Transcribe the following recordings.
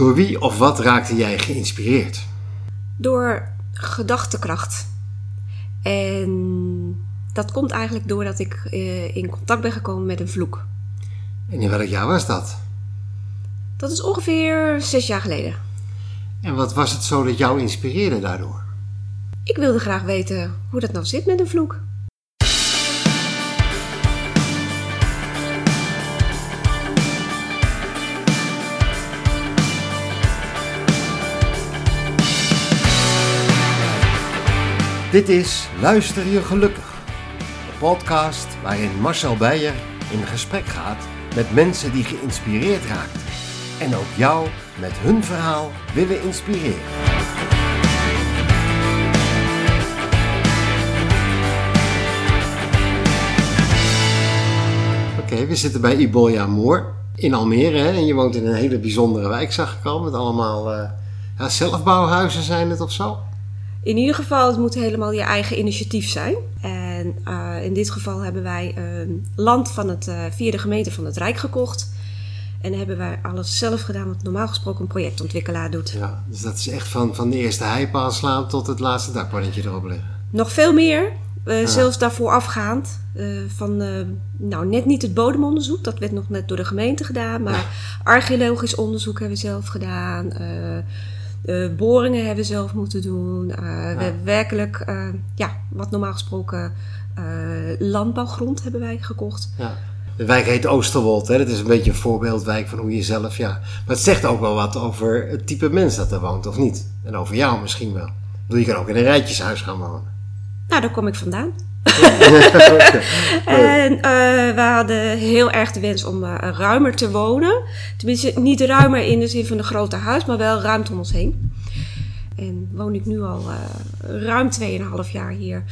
Door wie of wat raakte jij geïnspireerd? Door gedachtekracht. En dat komt eigenlijk doordat ik eh, in contact ben gekomen met een vloek. En in welk jaar was dat? Dat is ongeveer zes jaar geleden. En wat was het zo dat jou inspireerde daardoor? Ik wilde graag weten hoe dat nou zit met een vloek. Dit is Luister je gelukkig. De podcast waarin Marcel Beijer in gesprek gaat met mensen die geïnspireerd raakten. En ook jou met hun verhaal willen inspireren. Oké, we zitten bij Ibolia Moor in Almere. Hè? En je woont in een hele bijzondere wijk, zag ik al. Met allemaal eh, ja, zelfbouwhuizen zijn het of zo. In ieder geval, het moet helemaal je eigen initiatief zijn. En uh, in dit geval hebben wij land van het, uh, via de gemeente van het Rijk gekocht. En hebben wij alles zelf gedaan wat normaal gesproken een projectontwikkelaar doet. Ja, dus dat is echt van, van de eerste heipaal slaan tot het laatste dakpannetje erop leggen. Nog veel meer. Uh, Zelfs daarvoor afgaand. Uh, van, uh, nou, net niet het bodemonderzoek, dat werd nog net door de gemeente gedaan. Maar ja. archeologisch onderzoek hebben we zelf gedaan. Boringen hebben we zelf moeten doen. Ja. We hebben werkelijk, ja, wat normaal gesproken landbouwgrond hebben wij gekocht. Ja. De wijk heet Oosterwold. Hè? Dat is een beetje een voorbeeldwijk van hoe je zelf... Ja. Maar het zegt ook wel wat over het type mens dat er woont, of niet? En over jou misschien wel. Je kan ook in een rijtjeshuis gaan wonen. Nou, daar kom ik vandaan. En uh, we hadden heel erg de wens om uh, ruimer te wonen. Tenminste, niet ruimer in de zin van een grote huis, maar wel ruimte om ons heen. En woon ik nu al uh, ruim 2,5 jaar hier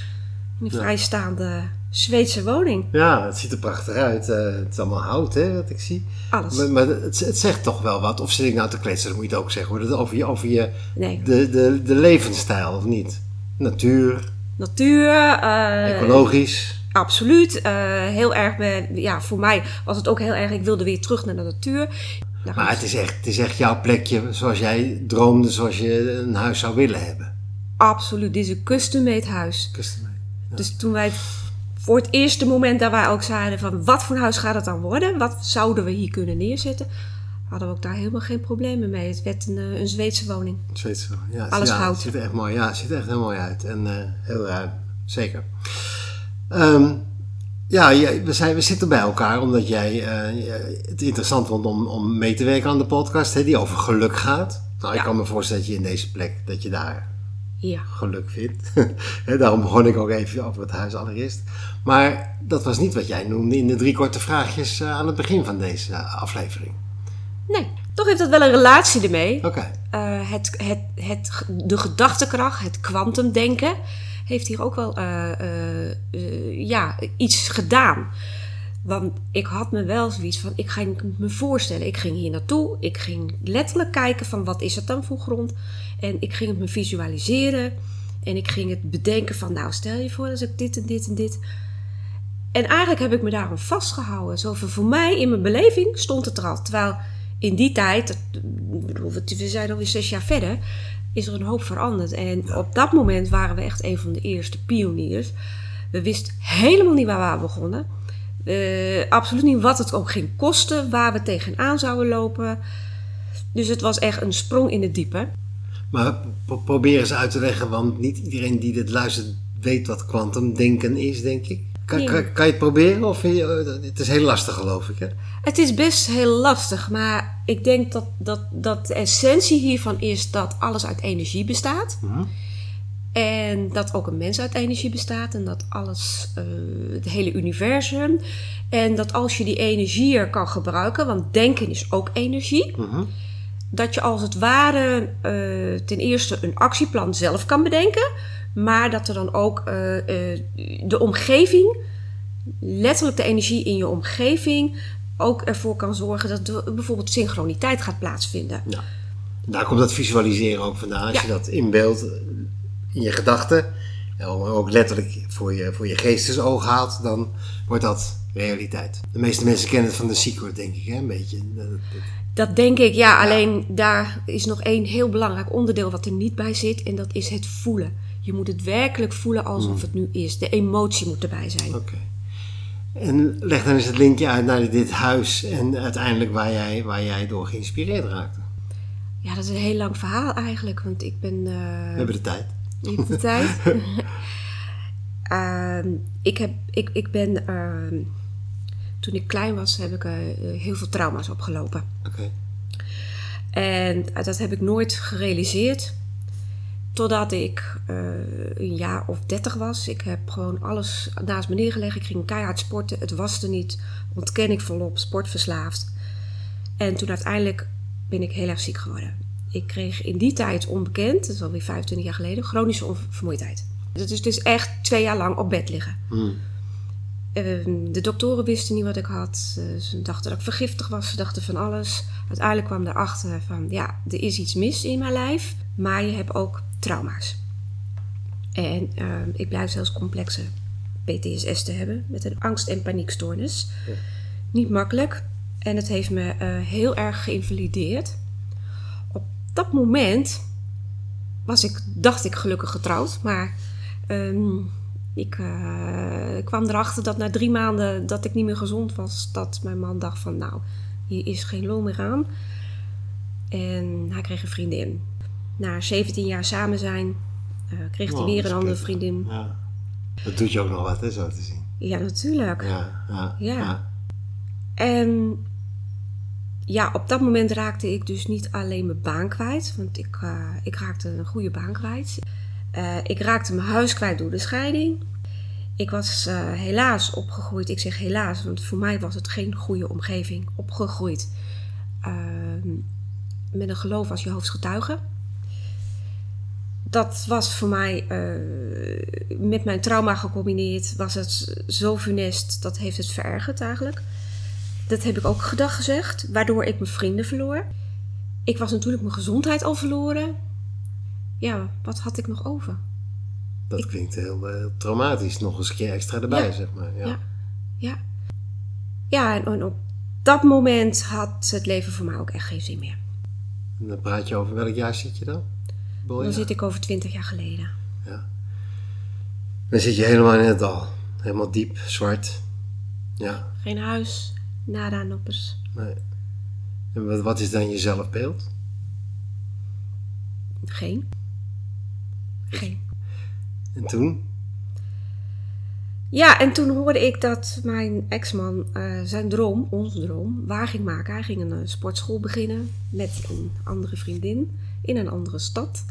in een ja. vrijstaande Zweedse woning. Ja, het ziet er prachtig uit. Uh, het is allemaal hout, hè, wat ik zie. Alles. Maar, maar het, het, zegt toch wel wat. Of zit ik nou te kletsen, dat moet je het ook zeggen. Hoor. Over je, over je nee. de, de, de levensstijl, of niet? Natuur. Natuur. Uh, Ecologisch. Absoluut. Uh, heel erg, bij, ja, voor mij was het ook heel erg, ik wilde weer terug naar de natuur. Nou, maar het is, echt, het is echt jouw plekje zoals jij droomde, zoals je een huis zou willen hebben. Absoluut. Dit is een custom-made huis. Custom-made. Ja. Dus toen wij voor het eerste moment dat wij ook zeiden van wat voor huis gaat het dan worden? Wat zouden we hier kunnen neerzetten? Hadden we ook daar helemaal geen problemen mee. Het werd een, een Zweedse woning. Een Zweedse woning, ja. Alles ja. Het ziet er echt mooi, ja, het ziet er echt heel mooi uit. En uh, heel ruim, zeker. Um, ja, we, zijn, we zitten bij elkaar omdat jij uh, het interessant vond om, om mee te werken aan de podcast, hè, die over geluk gaat. Nou, ja. ik kan me voorstellen dat je in deze plek, dat je daar ja. geluk vindt. Daarom begon ik ook even over het huis allereerst. Maar dat was niet wat jij noemde in de drie korte vraagjes aan het begin van deze aflevering. Nee, toch heeft dat wel een relatie ermee. Okay. Uh, het, het, het, de gedachtekracht, het kwantumdenken, heeft hier ook wel ja, iets gedaan. Want ik had me wel zoiets van, ik ging me voorstellen, ik ging hier naartoe, ik ging letterlijk kijken van wat is het dan voor grond. En ik ging het me visualiseren en ik ging het bedenken van, nou stel je voor als ik dit en dit en dit. En eigenlijk heb ik me daarom vastgehouden. Zo voor mij in mijn beleving stond het er al. Terwijl in die tijd, we zijn alweer zes jaar verder, is er een hoop veranderd. En op dat moment waren we echt een van de eerste pioniers. We wisten helemaal niet waar we begonnen. Uh, absoluut niet wat het ook ging kosten, waar we tegenaan zouden lopen. Dus het was echt een sprong in het diepe. Maar probeer eens uit te leggen, want niet iedereen die dit luistert weet wat kwantumdenken is, denk ik. Kan, Ja. kan, kan je het proberen? Of je- het is heel lastig, geloof ik. Hè? Het is best heel lastig, maar ik denk dat, dat, dat de essentie hiervan is dat alles uit energie bestaat. Mhm. En dat ook een mens uit energie bestaat en dat alles, eh, het hele universum. En dat als je die energie er kan gebruiken, want denken is ook energie. Mhm. Dat je als het ware eh, ten eerste een actieplan zelf kan bedenken. Maar dat er dan ook eh, eh, de omgeving, letterlijk de energie in je omgeving, ook ervoor kan zorgen dat er bijvoorbeeld synchroniteit gaat plaatsvinden. Ja. Daar komt dat visualiseren ook vandaan. Als Ja. je dat inbeeldt in je gedachten, en ook letterlijk voor je, voor je geestesoog haalt, dan wordt dat realiteit. De meeste mensen kennen het van de Secret, denk ik, hè? een beetje. Dat denk ik, ja. Alleen daar is nog één heel belangrijk onderdeel wat er niet bij zit. En dat is het voelen. Je moet het werkelijk voelen alsof het nu is. De emotie moet erbij zijn. Oké. En leg dan eens het linkje uit naar dit huis en uiteindelijk waar jij, waar jij door geïnspireerd raakte. Ja, dat is een heel lang verhaal eigenlijk. Want ik ben... eh, We hebben de tijd. Je hebt de tijd. Ehm, ik, heb, ik, ik ben... ehm, toen ik klein was, heb ik eh, heel veel trauma's opgelopen. Oké. En dat heb ik nooit gerealiseerd. Totdat ik eh, een jaar of dertig was. Ik heb gewoon alles naast me neergelegd. Ik ging keihard sporten. Het was er niet. Ontken ik volop. Sportverslaafd. En toen uiteindelijk ben ik heel erg ziek geworden. Ik kreeg in die tijd onbekend, dat is alweer 25 jaar geleden, chronische onvermoeidheid. Dat is dus echt twee jaar lang op bed liggen. Hmm. Ehm, de doktoren wisten niet wat ik had. Eh, ze dachten dat ik vergiftigd was. Ze dachten van alles. Uiteindelijk kwam erachter van, ja, er is iets mis in mijn lijf. Maar je hebt ook trauma's. En ehm, ik blijf zelfs complexe PTSS te hebben. Met een angst- en paniekstoornis. Ja. Niet makkelijk. En het heeft me eh, heel erg geïnvalideerd. Op dat moment was ik, dacht ik gelukkig getrouwd. Maar ehm, ik eh, kwam erachter dat na drie maanden dat ik niet meer gezond was, dat mijn man dacht van nou, hier is geen lol meer aan. En hij kreeg een vriendin. Na 17 jaar samen zijn, eh, kreeg hij Oh, weer een andere vriendin. Ja. Dat doet je ook nog wat, hè, zo te zien. Ja, natuurlijk. Ja, ja, Ja. En ja, op dat moment raakte ik dus niet alleen mijn baan kwijt, want ik, eh, ik raakte een goede baan kwijt. Eh, ik raakte mijn huis kwijt door de scheiding. Ik was helaas opgegroeid, ik zeg helaas, want voor mij was het geen goede omgeving, opgegroeid ehm, met een geloof als je hoofdgetuige. Dat was voor mij eh, met mijn trauma gecombineerd, was het zo funest, dat heeft het verergerd eigenlijk. Dat heb ik ook gedag gezegd, waardoor ik mijn vrienden verloor. Ik was natuurlijk mijn gezondheid al verloren. Ja, wat had ik nog over? Dat klinkt heel, eh, traumatisch. Nog eens een keer extra erbij, Ja. zeg maar. Ja. Ja. Ja, ja en, en op dat moment had het leven voor mij ook echt geen zin meer. En dan praat je over welk jaar zit je dan? Boy, Dan ja. zit ik over twintig jaar geleden. Dan zit je helemaal in het dal. Helemaal diep, zwart. Ja. Geen huis, nada noppers. Nee. En wat, wat is dan je zelfbeeld? Geen. Geen. En toen? Ja, en toen hoorde ik dat mijn ex-man eh, zijn droom, onze droom, waar ging maken. Hij ging een sportschool beginnen met een andere vriendin in een andere stad.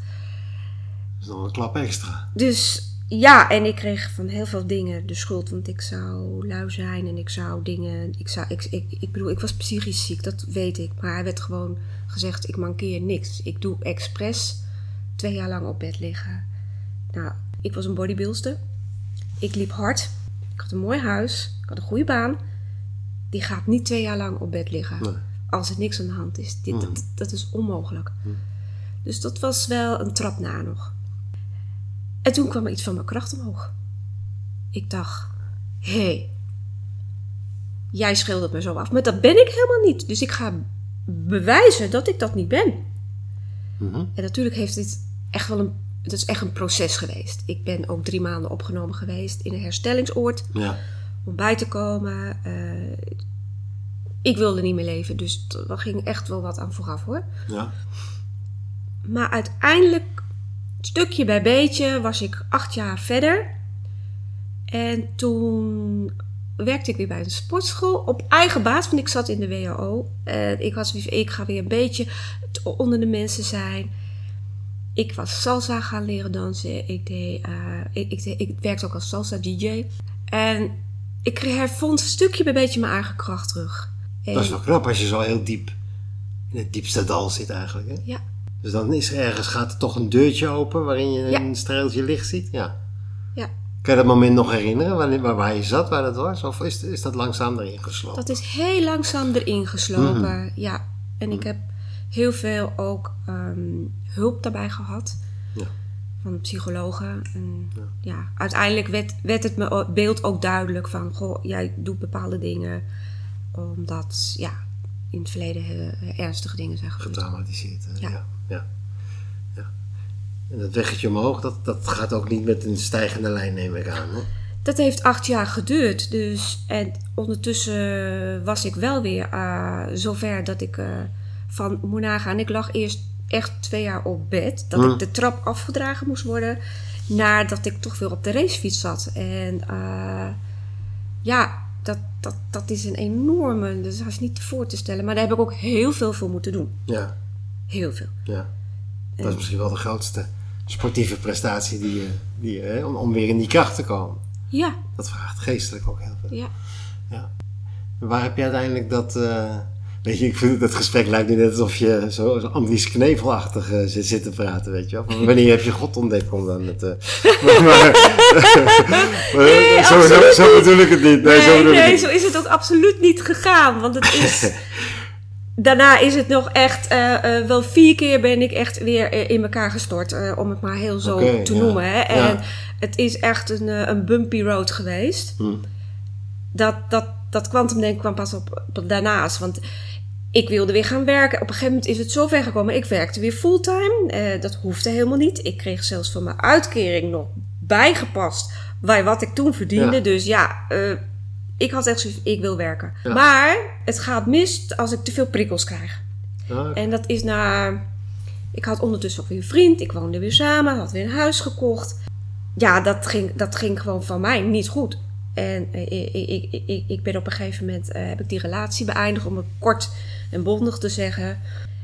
Is nog een klap extra. Dus ja, en ik kreeg van heel veel dingen de schuld. Want ik zou lui zijn en ik zou dingen. Ik, zou, ik, ik, ik bedoel, ik was psychisch ziek, dat weet ik. Maar hij werd gewoon gezegd: ik mankeer niks. Ik doe expres twee jaar lang op bed liggen. Nou, ik was een bodybuilster. Ik liep hard. Ik had een mooi huis. Ik had een goede baan. Die gaat niet twee jaar lang op bed liggen. Nee. Als er niks aan de hand is. Dit, Mhm. dat, dat is onmogelijk. Dus dat was wel een trap na nog. En toen kwam er iets van mijn kracht omhoog. Ik dacht, hé, hey, jij schildert me zo af, maar dat ben ik helemaal niet. Dus ik ga bewijzen dat ik dat niet ben. Mhm. En natuurlijk heeft dit echt wel een, het is echt een proces geweest. Ik ben ook drie maanden opgenomen geweest in een herstellingsoord Ja. om bij te komen. Eh, ik wilde niet meer leven, dus er ging echt wel wat aan vooraf hoor. Ja. Maar uiteindelijk, stukje bij beetje, was ik acht jaar verder. En toen werkte ik weer bij een sportschool op eigen baas, want ik zat in de WHO. En ik was ik ga weer een beetje onder de mensen zijn. Ik was salsa gaan leren dansen. Ik, deed, eh, ik, ik, deed- ik werkte ook als salsa DJ. En ik hervond stukje bij beetje mijn eigen kracht terug. En, Dat is wel knap als je zo heel diep in het diepste dal zit eigenlijk. Hè? Ja, Dus dan is er ergens, gaat er toch een deurtje open waarin je Ja. een streeltje licht ziet? Ja. ja. Kan je dat moment nog herinneren, waar, waar, je zat, waar dat was? Of is, is dat langzaam erin geslopen? Dat is heel langzaam erin geslopen, ja. En ik heb heel veel ook ehm, hulp daarbij gehad. Ja. van psychologen. En ja. uiteindelijk werd, werd het me beeld ook duidelijk van, goh, jij doet bepaalde dingen omdat, ja, in het verleden ernstige dingen zijn gebeurd. Getraumatiseerd, ja. ja. Ja. En dat weggetje omhoog, dat, dat gaat ook niet met een stijgende lijn, neem ik aan. Hè? Dat heeft acht jaar geduurd. Dus, en ondertussen was ik wel weer uh, zover dat ik uh, van moet nagaan. Ik lag eerst echt twee jaar op bed. Dat ik hm. de trap afgedragen moest worden. Nadat ik toch weer op de racefiets zat. En uh, ja, dat, dat, dat is een enorme. Dus dat is niet voor te stellen. Maar daar heb ik ook heel veel voor moeten doen. Ja. Heel veel. Ja. Dat is misschien wel de grootste sportieve prestatie die je, die je, om, om weer in die kracht te komen. Ja. Dat vraagt geestelijk ook heel veel. Ja. ja. waar heb je uiteindelijk dat... Uh, weet je, ik vind dat gesprek lijkt nu net alsof je zo, zo Andries Knevelachtig uh, zit, zit te praten, weet je wel. Van wanneer heb je God ontdekt om dan het... Uh, maar, maar, nee, zo, zo, zo, bedoel ik het niet. Nee, nee, zo, nee zo is het ook absoluut niet gegaan. Want het is... daarna is het nog echt, uh, wel vier keer ben ik echt weer in elkaar gestort. om het maar heel zo te noemen. Hè? En het is echt een, een bumpy road geweest. Hm. Dat, dat, dat kwantumdenken kwam pas op, op, daarnaast. Want ik wilde weer gaan werken. Op een gegeven moment is het zo ver gekomen. Ik werkte weer fulltime. dat hoefde helemaal niet. Ik kreeg zelfs van mijn uitkering nog bijgepast. Bij wat ik toen verdiende. Dus ja ik had echt zoiets, ik wil werken. Maar het gaat mis als ik te veel prikkels krijg. Ah, en dat is na... Ik had ondertussen ook weer een vriend. Ik woonde weer samen. Had weer een huis gekocht. Ja, dat ging, dat ging gewoon van mij niet goed. En ik, ik, ik, ik ben op een gegeven moment... Uh, heb ik die relatie beëindigd om het kort en bondig te zeggen.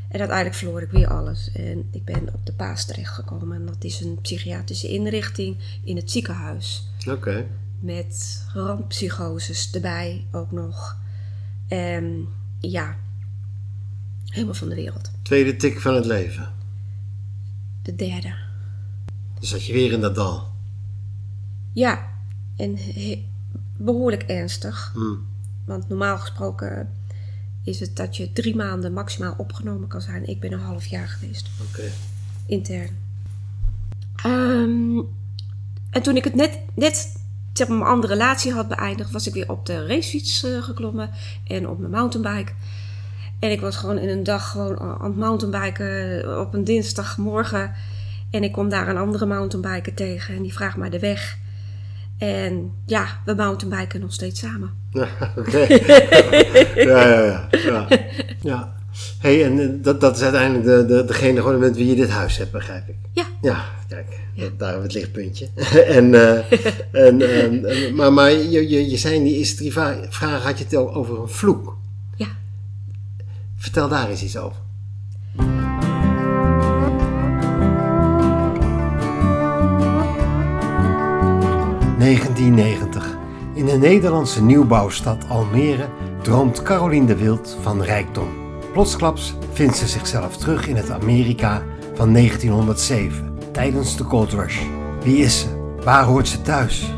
En uiteindelijk verloor ik weer alles. En ik ben op de Paas terechtgekomen. En dat is een psychiatrische inrichting in het ziekenhuis. Oké met randpsychoses erbij ook nog. En ja, helemaal van de wereld. Tweede tik van het leven. De derde. Dus zat je weer in dat dal? Ja, en behoorlijk ernstig. Hmm. Want normaal gesproken is het dat je drie maanden maximaal opgenomen kan zijn. Ik ben een half jaar geweest. Oké. Intern. Um, en toen ik het net, net zeg maar, mijn andere relatie had beëindigd, was ik weer op de racefiets uh, geklommen en op mijn mountainbike. En ik was gewoon in een dag gewoon aan het mountainbiken eh, op een dinsdagmorgen. En ik kom daar een andere mountainbiker tegen en die vraagt mij de weg. En ja, we mountainbiken nog steeds samen. Ja, ja, ja, ja. ja hey, en eh, dat, dat is uiteindelijk de, de, degene gewoon met wie je dit huis hebt, begrijp ik. Ja. Ja, kijk, ja. daar hebben we het lichtpuntje. en, uh, en, uh, maar maar je, je, je zei in die eerste drie vragen, had je het over een vloek. Ja. Vertel daar eens iets over. ...1990. In de Nederlandse nieuwbouwstad Almere droomt Caroline de Wild van rijkdom. Plotsklaps vindt ze zichzelf terug in het Amerika van 1907 tijdens de Gold Rush. Wie is ze? Waar hoort ze thuis?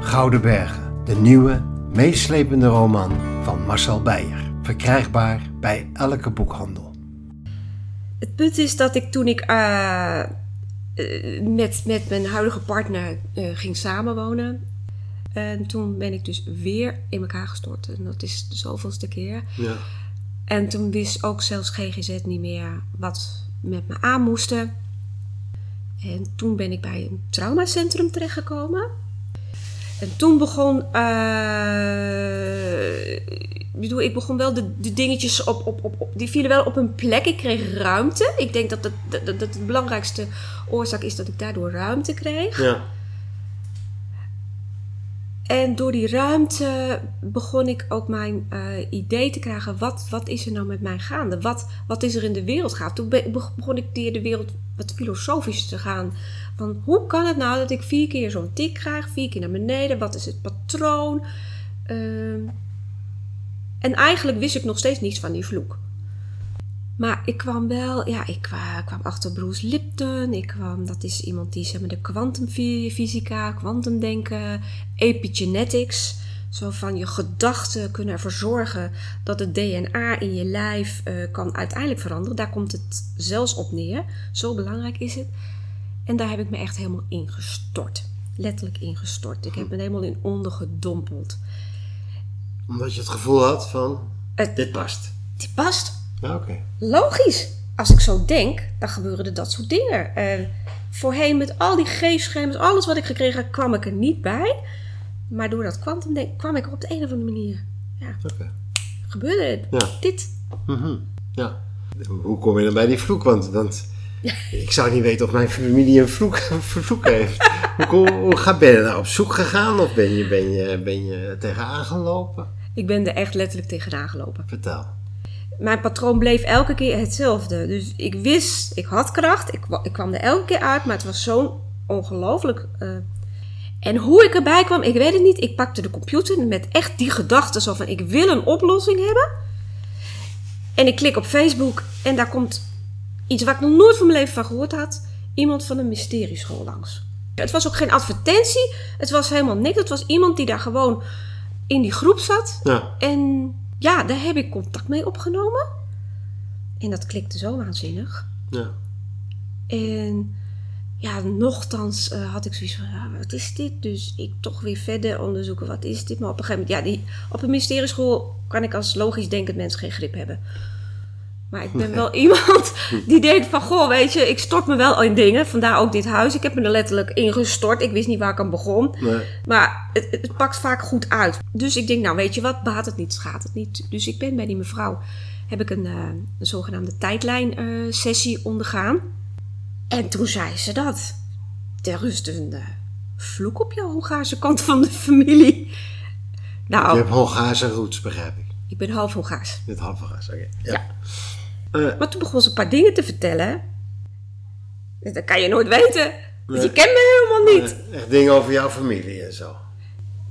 Gouden Bergen, de nieuwe, meeslepende roman van Marcel Beijer. Verkrijgbaar bij elke boekhandel. Het punt is dat ik toen ik uh, met, met mijn huidige partner uh, ging samenwonen. En toen ben ik dus weer in elkaar gestort. En dat is de zoveelste keer. Ja. En toen wist ook zelfs GGZ niet meer wat met me aan moesten. En toen ben ik bij een traumacentrum terechtgekomen. En toen begon. Uh, ik bedoel, ik begon wel de, de dingetjes op, op, op, Die vielen wel op hun plek. Ik kreeg ruimte. Ik denk dat, dat, dat, belangrijkste oorzaak is dat ik daardoor ruimte kreeg. Ja. En door die ruimte begon ik ook mijn uh, idee te krijgen. Wat, wat is er nou met mij gaande? Wat, wat is er in de wereld gaande? Toen begon ik de wereld wat filosofisch te gaan. Van hoe kan het nou dat ik vier keer zo'n tik krijg? Vier keer naar beneden. Wat is het patroon? Uh, en eigenlijk wist ik nog steeds niets van die vloek. Maar ik kwam wel, ja, ik kwam, achter Bruce Lipton. Ik kwam, dat is iemand die zeg maar de kwantumfysica, kwantumdenken, epigenetics. Zo van je gedachten kunnen ervoor zorgen dat het DNA in je lijf uh, kan uiteindelijk veranderen. Daar komt het zelfs op neer. Zo belangrijk is het. En daar heb ik me echt helemaal ingestort. Letterlijk ingestort. Ik heb me helemaal in ondergedompeld. Omdat je het gevoel had van, Het- dit past. Die past. Ja, oké. Logisch. Als ik zo denk, dan gebeuren er dat soort dingen. En voorheen met al die geefschermen, alles wat ik gekregen heb, kwam ik er niet bij. Maar door dat kwantumdenken kwam ik er op de een of andere manier. Ja, Oké. gebeurde het. Ja. Dit. Mhm. Ja. Hoe kom je dan bij die vloek? Want, want ik zou niet weten of mijn familie een vloek, heeft. hoe, hoe ga, ben je daar op zoek gegaan of ben je, ben je, ben je tegenaan gelopen? Ik ben er echt letterlijk tegenaan gelopen. Vertel. Mijn patroon bleef elke keer hetzelfde. Dus ik wist, ik had kracht, ik, ik kwam er elke keer uit, maar het was zo'n ongelooflijk. eh, en hoe ik erbij kwam, ik weet het niet. Ik pakte de computer met echt die gedachte zo van: ik wil een oplossing hebben. En ik klik op Facebook en daar komt iets waar ik nog nooit van mijn leven van gehoord had: iemand van een mysterieschool langs. Het was ook geen advertentie, het was helemaal niks. Het was iemand die daar gewoon in die groep zat. Ja. En ja, daar heb ik contact mee opgenomen. En dat klikte zo waanzinnig. Ja. En ja, nochtans eh, had ik zoiets van, ja, wat is dit? Dus ik toch weer verder onderzoeken, wat is dit? Maar op een gegeven moment, ja, die, op een mysterieschool kan ik als logisch denkend mens geen grip hebben. Maar ik ben wel iemand die denkt van, goh, weet je, ik stort me wel in dingen. Vandaar ook dit huis. Ik heb me er letterlijk in gestort. Ik wist niet waar ik aan begon. Nee. Maar het, het pakt vaak goed uit. Dus ik denk, nou weet je wat, baat het niet, schaadt het niet. Dus ik ben bij die mevrouw, heb ik een, eh, een zogenaamde tijdlijn-sessie ondergaan. En toen zei ze dat. Er rust een eh, vloek op jouw Hongaarse kant van de familie. Nou, Je hebt Hongaarse roots, begrijp ik. ik ben half Hongaars. Dit half Hongaars, oké. Ja. Ja. Maar toen begon ze een paar dingen te vertellen. Dat kan je nooit weten. Want je kent me helemaal niet. Eh, Echt dingen over jouw familie en zo.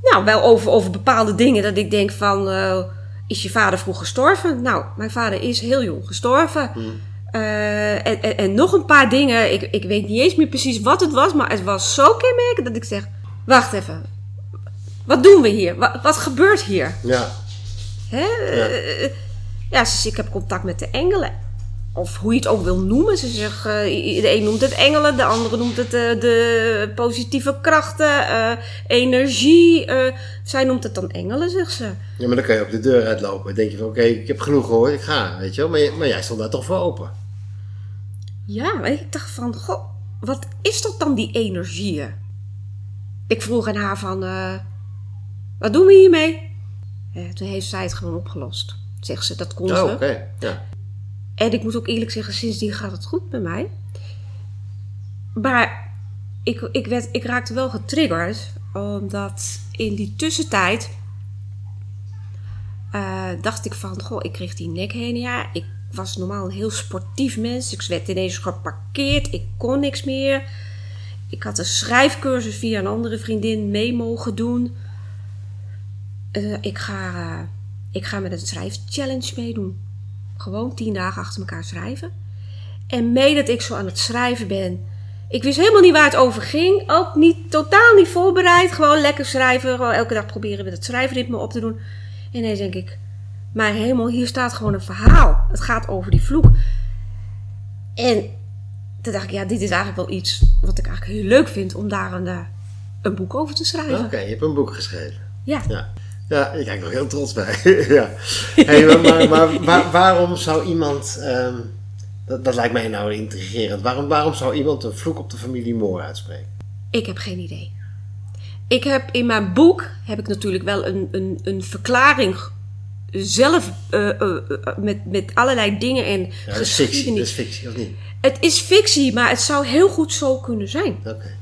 Nou, wel over, over bepaalde dingen dat ik denk van... eh, is je vader vroeg gestorven? Nou, mijn vader is heel jong gestorven. Eh, en, en, en nog een paar dingen. Ik, ik weet niet eens meer precies wat het was. Maar het was zo kenmerkend dat ik zeg... Wacht even. Wat doen we hier? Wat, wat gebeurt hier? Ja. Hè? Eh, ja, ze zegt, ik heb contact met de engelen. Of hoe je het ook wil noemen. Ze zegt, eh, de een noemt het engelen, de andere noemt het eh, de positieve krachten, eh, energie. zij noemt het dan engelen, zegt ze. ja, maar dan kan je op de deur uitlopen. Dan denk je van, oké, ik heb genoeg gehoord, ik ga, weet je wel. Maar, maar jij stond daar toch voor open. Ja, maar ik dacht van, goh, wat is dat dan, die energieën? Ik vroeg aan haar van, wat doen we hiermee? Toen heeft zij het gewoon opgelost. Zegt ze, dat kon Oh, ze. Ja. En ik moet ook eerlijk zeggen, sindsdien gaat het goed met mij. Maar ik, ik, werd, ik raakte wel getriggerd, omdat in die tussentijd eh, dacht ik van, goh, ik kreeg die nekhernia. Ik was normaal een heel sportief mens. Ik werd ineens geparkeerd. Ik kon niks meer. Ik had een schrijfcursus via een andere vriendin mee mogen doen. Eh, ik, ga, eh, ik ga met een schrijfchallenge meedoen. Gewoon tien dagen achter elkaar schrijven. En mee dat ik zo aan het schrijven ben. Ik wist helemaal niet waar het over ging. Ook niet, totaal niet voorbereid. Gewoon lekker schrijven. Gewoon elke dag proberen met het schrijfritme op te doen. En ineens denk ik, maar helemaal, hier staat gewoon een verhaal. Het gaat over die vloek. En toen dacht ik, ja, dit is eigenlijk wel iets wat ik eigenlijk heel leuk vind om daar een, eh, een boek over te schrijven. Oké, je hebt een boek geschreven. Ja. Ja. Ja, ik kijk er heel trots bij. ja. Hey, maar maar, maar waar- waarom zou iemand... ehm, dat, dat lijkt mij nou intrigerend. Waarom, waarom zou iemand een vloek op de familie Moor uitspreken? Ik heb geen idee. Ik heb in mijn boek heb ik natuurlijk wel een, een, een verklaring zelf eh, eh, eh, met, met allerlei dingen en Ja, dat is fictie, dat geschiedenis. is fictie, of niet? Het is fictie, maar het zou heel goed zo kunnen zijn. Oké.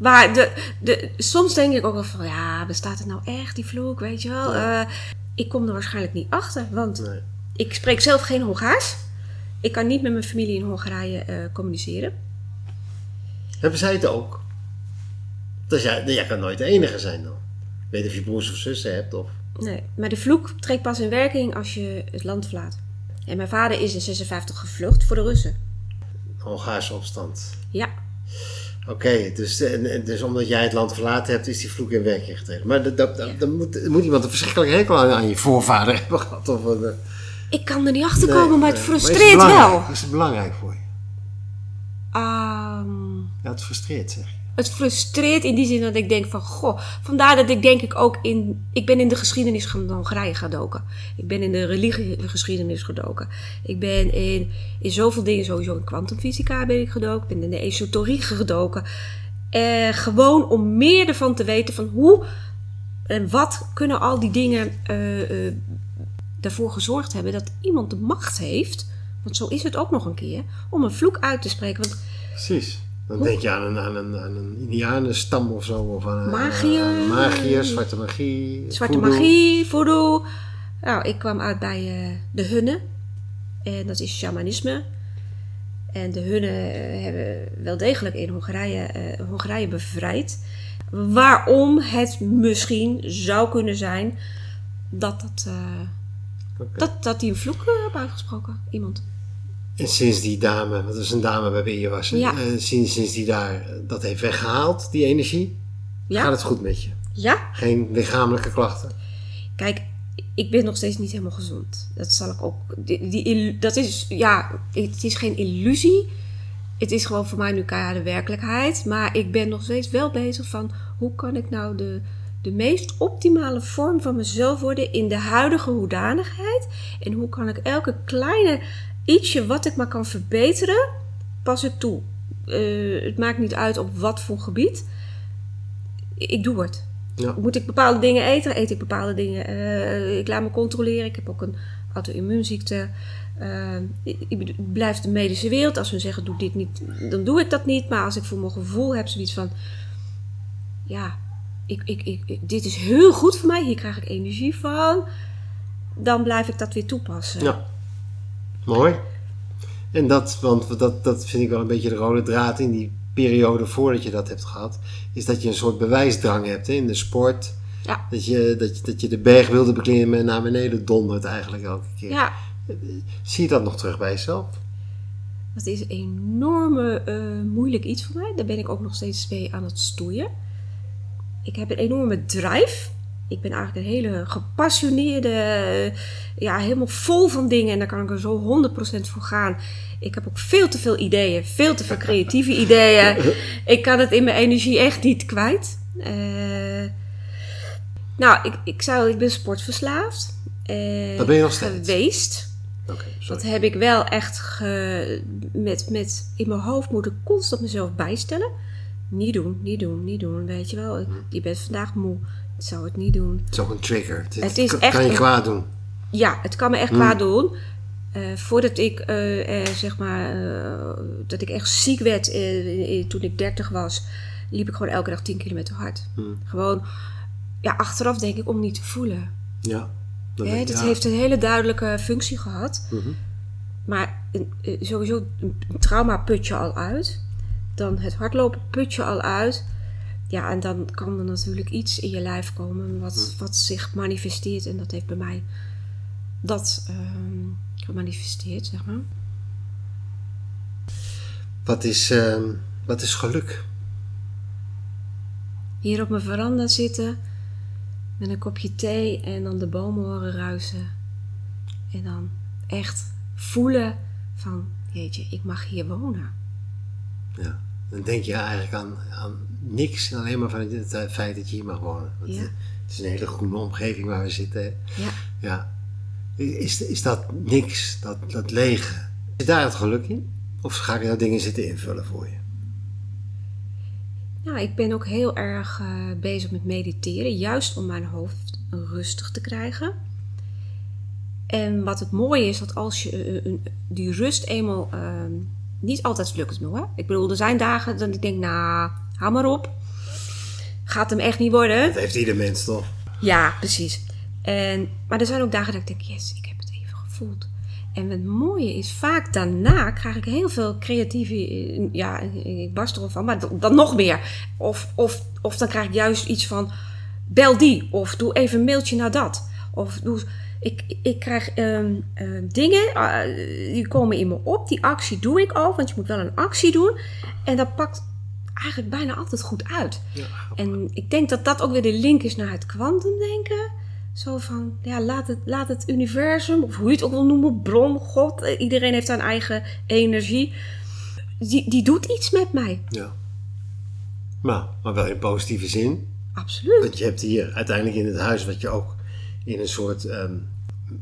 Maar de, de, soms denk ik ook wel van, ja, bestaat het nou echt, die vloek, weet je wel? Eh, ik kom er waarschijnlijk niet achter, want Nee. ik spreek zelf geen Hongaars. Ik kan niet met mijn familie in Hongarije eh, communiceren. Hebben zij het ook? Dus jij, jij kan nooit de enige zijn dan. Ik weet of je broers of zussen hebt of... Nee, maar de vloek treedt pas in werking als je het land verlaat. En mijn vader is in 56 gevlucht voor de Russen. Hongaarse opstand. Ja, Oké, dus, en- en dus omdat jij het land verlaten hebt, is die vloek in werking getreden. Maar dat, dat, dat- dan moet, moet iemand een verschrikkelijke hekel aan, aan je voorvader hebben gehad. Of een, eh, ik kan er niet achter komen, nee, maar het frustreert is wel. Is het belangrijk voor je? Ehm, Ja, het frustreert zeg. Het frustreert in die zin dat ik denk van, goh, vandaar dat ik denk ik ook in, ik ben in de geschiedenis van Hongarije gedoken. Ik ben in de religiegeschiedenis gedoken. Ik ben in, in zoveel dingen, sowieso in kwantumfysica ben ik gedoken. Ik ben in de esoterie gedoken. Eh, gewoon om meer ervan te weten van hoe en wat kunnen al die dingen uh, uh, ervoor gezorgd hebben dat iemand de macht heeft, want zo is het ook nog een keer, om een vloek uit te spreken. Want, Precies. Dan denk je aan een, aan een, aan een Indianenstam of zo. Of aan. Aan magier, zwarte magie. Zwarte voodoo. magie, voodoo. Nou, ik kwam uit bij uh, de Hunnen. En dat is shamanisme. En de Hunnen hebben wel degelijk in Hongarije, uh, Hongarije bevrijd. Waarom het misschien zou kunnen zijn dat, dat, uh, okay. dat, dat die een vloek hebben uitgesproken. Iemand. En sinds die dame, dat is een dame bij wie je was, ja. uh, sinds, sinds die daar dat heeft weggehaald, die energie, ja. gaat het goed met je? Ja. Geen lichamelijke klachten? Kijk, ik ben nog steeds niet helemaal gezond. Dat zal ik ook. Die, die, dat is, ja, het is geen illusie. Het is gewoon voor mij nu keiharde werkelijkheid. Maar ik ben nog steeds wel bezig van hoe kan ik nou de, de meest optimale vorm van mezelf worden in de huidige hoedanigheid. En hoe kan ik elke kleine ietsje wat ik maar kan verbeteren, pas ik toe. Uh, het maakt niet uit op wat voor gebied. Ik doe het. Ja. Moet ik bepaalde dingen eten, eet ik bepaalde dingen. Uh, ik laat me controleren. Ik heb ook een auto-immuunziekte. Uh, ik, ik blijf de medische wereld. Als ze zeggen, doe dit niet, dan doe ik dat niet. Maar als ik voor mijn gevoel heb zoiets van... Ja, ik, ik, ik, dit is heel goed voor mij. Hier krijg ik energie van. Dan blijf ik dat weer toepassen. Ja. Mooi. En dat, want dat, dat vind ik wel een beetje de rode draad in die periode voordat je dat hebt gehad, is dat je een soort bewijsdrang hebt hè, in de sport. Ja. Dat, je, dat, je, dat je de berg wilde beklimmen en naar beneden dondert eigenlijk elke keer. Ja. Zie je dat nog terug bij jezelf? Dat is een enorme uh, moeilijk iets voor mij. Daar ben ik ook nog steeds mee aan het stoeien. Ik heb een enorme drive ik ben eigenlijk een hele gepassioneerde, ja, helemaal vol van dingen. En daar kan ik er zo 100% voor gaan. Ik heb ook veel te veel ideeën, veel te veel creatieve ideeën. Ik kan het in mijn energie echt niet kwijt. Uh, nou, ik, ik, zou, ik ben sportverslaafd. Uh, dat ben je nog steeds? Geweest. Okay, dat heb ik wel echt ge, met, met in mijn hoofd moeten constant mezelf bijstellen. Niet doen, niet doen, niet doen. Weet je wel, hm. je bent vandaag moe zou het niet doen. Het is ook een trigger. Het, het is kan, echt kan je kwaad doen. Ja, het kan me echt mm. kwaad doen. Uh, voordat ik, uh, uh, zeg maar, dat ik echt ziek werd toen ik 30 was, liep ik gewoon elke dag 10 kilometer hard. Mm. Gewoon, ja, achteraf denk ik om niet te voelen. Ja. Dat, ja, dat heeft een hele duidelijke functie gehad. -hmm. Maar sowieso een trauma put je al uit. Dan het hardlopen put je al uit. Ja, en dan kan er natuurlijk iets in je lijf komen wat, wat zich manifesteert. En dat heeft bij mij dat uh, gemanifesteerd, zeg maar. Wat is, uh, wat is geluk? Hier op mijn veranda zitten met een kopje thee en dan de bomen horen ruisen. En dan echt voelen van, jeetje, ik mag hier wonen. Ja dan denk je eigenlijk aan, aan niks, alleen maar van het feit dat je hier mag wonen. Want ja. Het is een hele groene omgeving waar we zitten. Ja. ja. Is, is dat niks, dat, dat lege? Is daar het geluk in? Of ga ik daar dingen zitten invullen voor je? Nou, ik ben ook heel erg uh, bezig met mediteren, juist om mijn hoofd rustig te krijgen. En wat het mooie is, dat als je uh, die rust eenmaal uh, niet altijd lukt het me hoor. Ik bedoel, er zijn dagen dat ik denk, nou, hou maar op. Gaat hem echt niet worden. Dat heeft ieder mens toch? Ja, precies. En, maar er zijn ook dagen dat ik denk, yes, ik heb het even gevoeld. En het mooie is, vaak daarna krijg ik heel veel creatieve... Ja, ik barst erop van, maar dan nog meer. Of, of, of dan krijg ik juist iets van, bel die. Of doe even een mailtje naar dat. Of doe ik, ik krijg um, uh, dingen, uh, die komen in me op. Die actie doe ik ook, want je moet wel een actie doen. En dat pakt eigenlijk bijna altijd goed uit. Ja, en ik denk dat dat ook weer de link is naar het kwantumdenken. Zo van, ja, laat het, laat het universum, of hoe je het ook wil noemen, bron, God. Iedereen heeft zijn eigen energie. Die, die doet iets met mij. Ja. Nou, maar wel in positieve zin. Absoluut. Want je hebt hier uiteindelijk in het huis wat je ook in een soort ehm,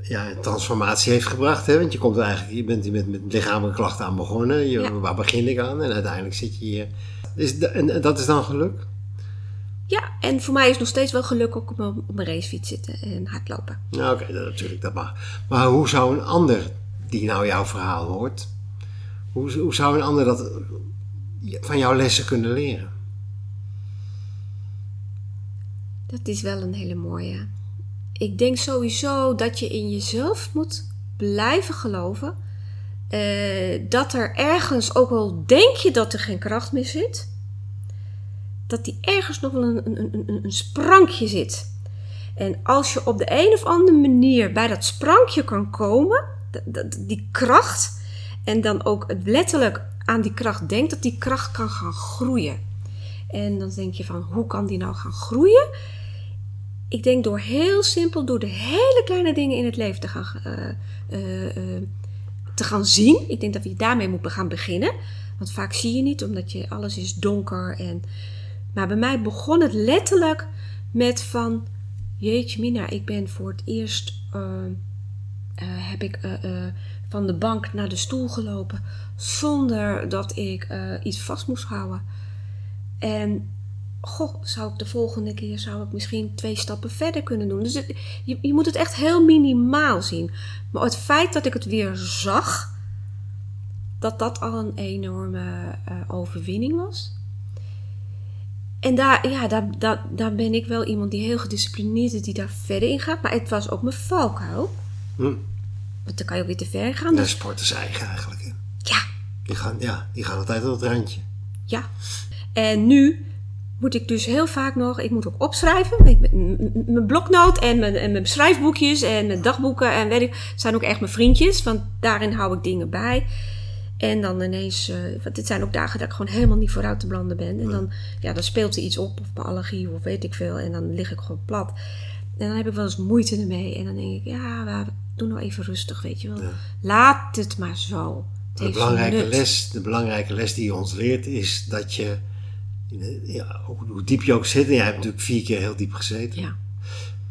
ja, een transformatie heeft gebracht. Hè? Want je, komt eigenlijk, je bent hier met, met lichamelijke klachten aan begonnen. Je, Ja. Waar begin ik aan? En uiteindelijk zit je hier. Da- en, dat is dan geluk? Ja, en voor mij is het nog steeds wel geluk ook op mijn, op mijn racefiets zitten en hardlopen. Nou, oké, natuurlijk, dat mag. Maar hoe zou een ander die nou jouw verhaal hoort, hoe, hoe zou een ander dat van jouw lessen kunnen leren? Dat is wel een hele mooie. Ik denk sowieso dat je in jezelf moet blijven geloven. eh, dat er ergens, ook al denk je dat er geen kracht meer zit, dat die ergens nog wel een, een, een, een- sprankje zit. En als je op de een of andere manier bij dat sprankje kan komen, die kracht, en dan ook letterlijk aan die kracht denkt, dat die kracht kan gaan groeien. En dan denk je van, hoe kan die nou gaan groeien? Ik denk door heel simpel, door de hele kleine dingen in het leven te gaan, eh, eh, eh, te gaan zien. Ik denk dat we daarmee moeten gaan beginnen. Want vaak zie je niet, omdat je, alles is donker. En, maar bij mij begon het letterlijk met van... Jeetje mina, ik ben voor het eerst... eh, eh, heb ik van de bank naar de stoel gelopen... zonder dat ik iets vast moest houden. En goh, zou ik de volgende keer zou ik misschien twee stappen verder kunnen doen. Dus het- je, je moet het echt heel minimaal zien. Maar het feit dat ik het weer zag, dat dat al een enorme eh, overwinning was. En daar, ja, daar, daar, daar ben ik wel iemand die heel gedisciplineerd is, die daar verder in gaat. Maar het was ook mijn valkuil. Hm. Want dan kan je ook weer te ver gaan. De Dus sport is eigen eigenlijk. hè. ja, Die gaan, ja, die gaan altijd tot het randje. Ja. En nu moet ik dus heel vaak nog, ik moet ook opschrijven. Ik Mijn bloknoot en mijn, en mijn schrijfboekjes en mijn dagboeken en weet ik, zijn ook echt mijn vriendjes. Want daarin hou ik dingen bij. En dan ineens, eh, want dit zijn ook dagen dat ik gewoon helemaal niet vooruit te blanden ben. En dan, ja, dan speelt er iets op, of mijn allergie, of weet ik veel. En dan lig ik gewoon plat. En dan heb ik wel eens moeite ermee. En dan denk ik, ja, doe nou even rustig, weet je wel. Laat het maar zo. Het De belangrijke, nut. les, de belangrijke les die je ons leert is dat je, ja, hoe diep je ook zit, en jij hebt natuurlijk vier keer heel diep gezeten, Ja,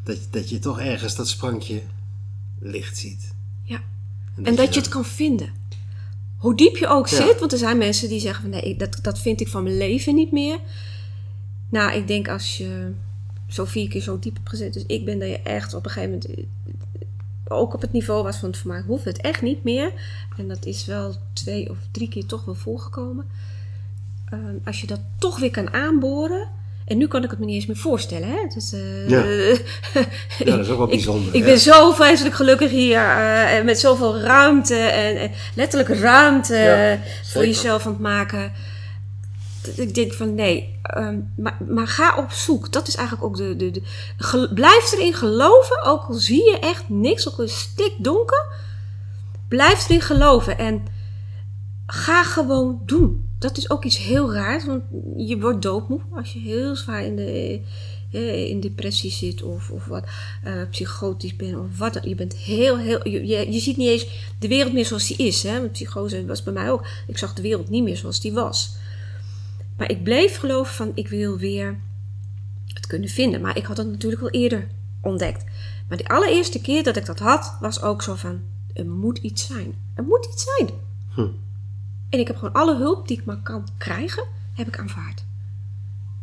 dat, dat je toch ergens dat sprankje licht ziet. ja. En dat je het kan vinden. Hoe diep je ook Ja. zit, want er zijn mensen die zeggen van nee, dat, dat vind ik van mijn leven niet meer. Nou, ik denk als je zo vier keer zo diep hebt gezet, dus ik ben dat je echt op een gegeven moment eh, ook op het niveau was van voor mij hoeft het echt niet meer. En dat is wel twee of drie keer toch wel voorgekomen. Ehm, als je dat toch weer kan aanboren. En nu kan ik het me niet eens meer voorstellen. Hè? Dus, eh, Ja. Ja, dat is ook wel bijzonder. Ik, ben zo vreselijk gelukkig hier. eh, en met zoveel ruimte. En, en letterlijk ruimte Ja, eh, voor jezelf aan het maken. Dat Ik denk van nee, ehm, maar, maar ga op zoek. Dat is eigenlijk ook de. de, de blijf erin geloven, ook al zie je echt niks, ook al is het stikdonker. Blijf erin geloven en ga gewoon doen. Dat is ook iets heel raars, want je wordt doodmoe als je heel zwaar in, de, eh, in depressie zit of, of wat, eh, psychotisch bent of wat. dan. Je bent heel, heel, je, je, ziet niet eens de wereld meer zoals die is. Hè? Met psychose was bij mij ook. Ik zag de wereld niet meer zoals die was. Maar ik bleef geloven van ik wil weer het kunnen vinden. Maar ik had het natuurlijk wel eerder ontdekt. Maar de allereerste keer dat ik dat had, was ook zo van er moet iets zijn. Er moet iets zijn. Hm. En ik heb gewoon alle hulp die ik maar kan krijgen, heb ik aanvaard.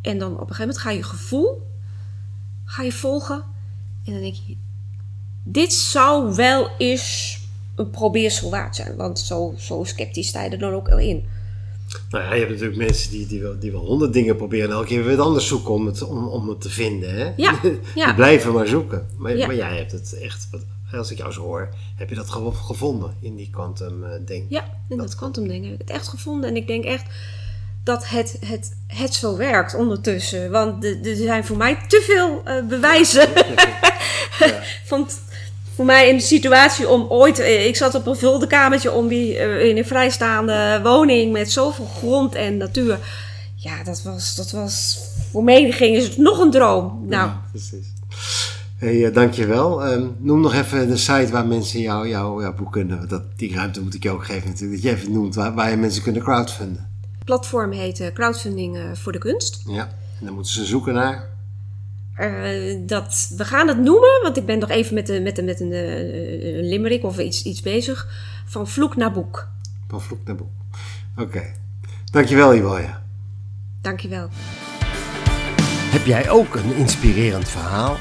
En dan op een gegeven moment ga je gevoel, ga je volgen. En dan denk je, dit zou wel eens een probeersel waard zijn. Want zo, zo sceptisch sta je er dan ook wel in. Nou ja, je hebt natuurlijk mensen die, die, wel, die wel honderd dingen proberen en elke keer weer wat anders zoeken om het, om, om het te vinden. Hè? Ja, ja. Die blijven maar zoeken. Maar, Ja. maar jij hebt het echt, wat- als ik jou zo hoor, heb je dat gevonden in die quantum eh. Ja, in dat kwantumding heb ik het echt gevonden. En ik denk echt dat het, het, het zo werkt ondertussen. Want er zijn voor mij te veel eh, bewijzen. Van t- voor mij in de situatie om ooit... eh, Ik zat op een vuldenkamertje om die, in een vrijstaande woning met zoveel grond en natuur. Ja, dat was, dat was voor menigeen is het nog een droom. Nou, Ja, precies. Hey, eh, dankjewel. Ehm noem nog even de site waar mensen jou, jou, jouw boek kunnen. Dat, die ruimte moet ik je ook geven natuurlijk. Dat je even noemt waar, waar je mensen kunnen crowdfunden. platform heet eh, Crowdfunding eh, voor de Kunst. Ja, en dan moeten ze zoeken naar... Eh, dat, we gaan het noemen, want ik ben nog even met, de, met, de, met een, een limerick of iets, iets bezig. Van vloek naar boek. Van vloek naar boek. Oké. Dankjewel, Iwaya. Dankjewel. Heb jij ook een inspirerend verhaal?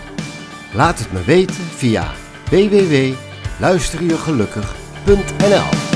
Laat het me weten via www.luisterjegelukkig.nl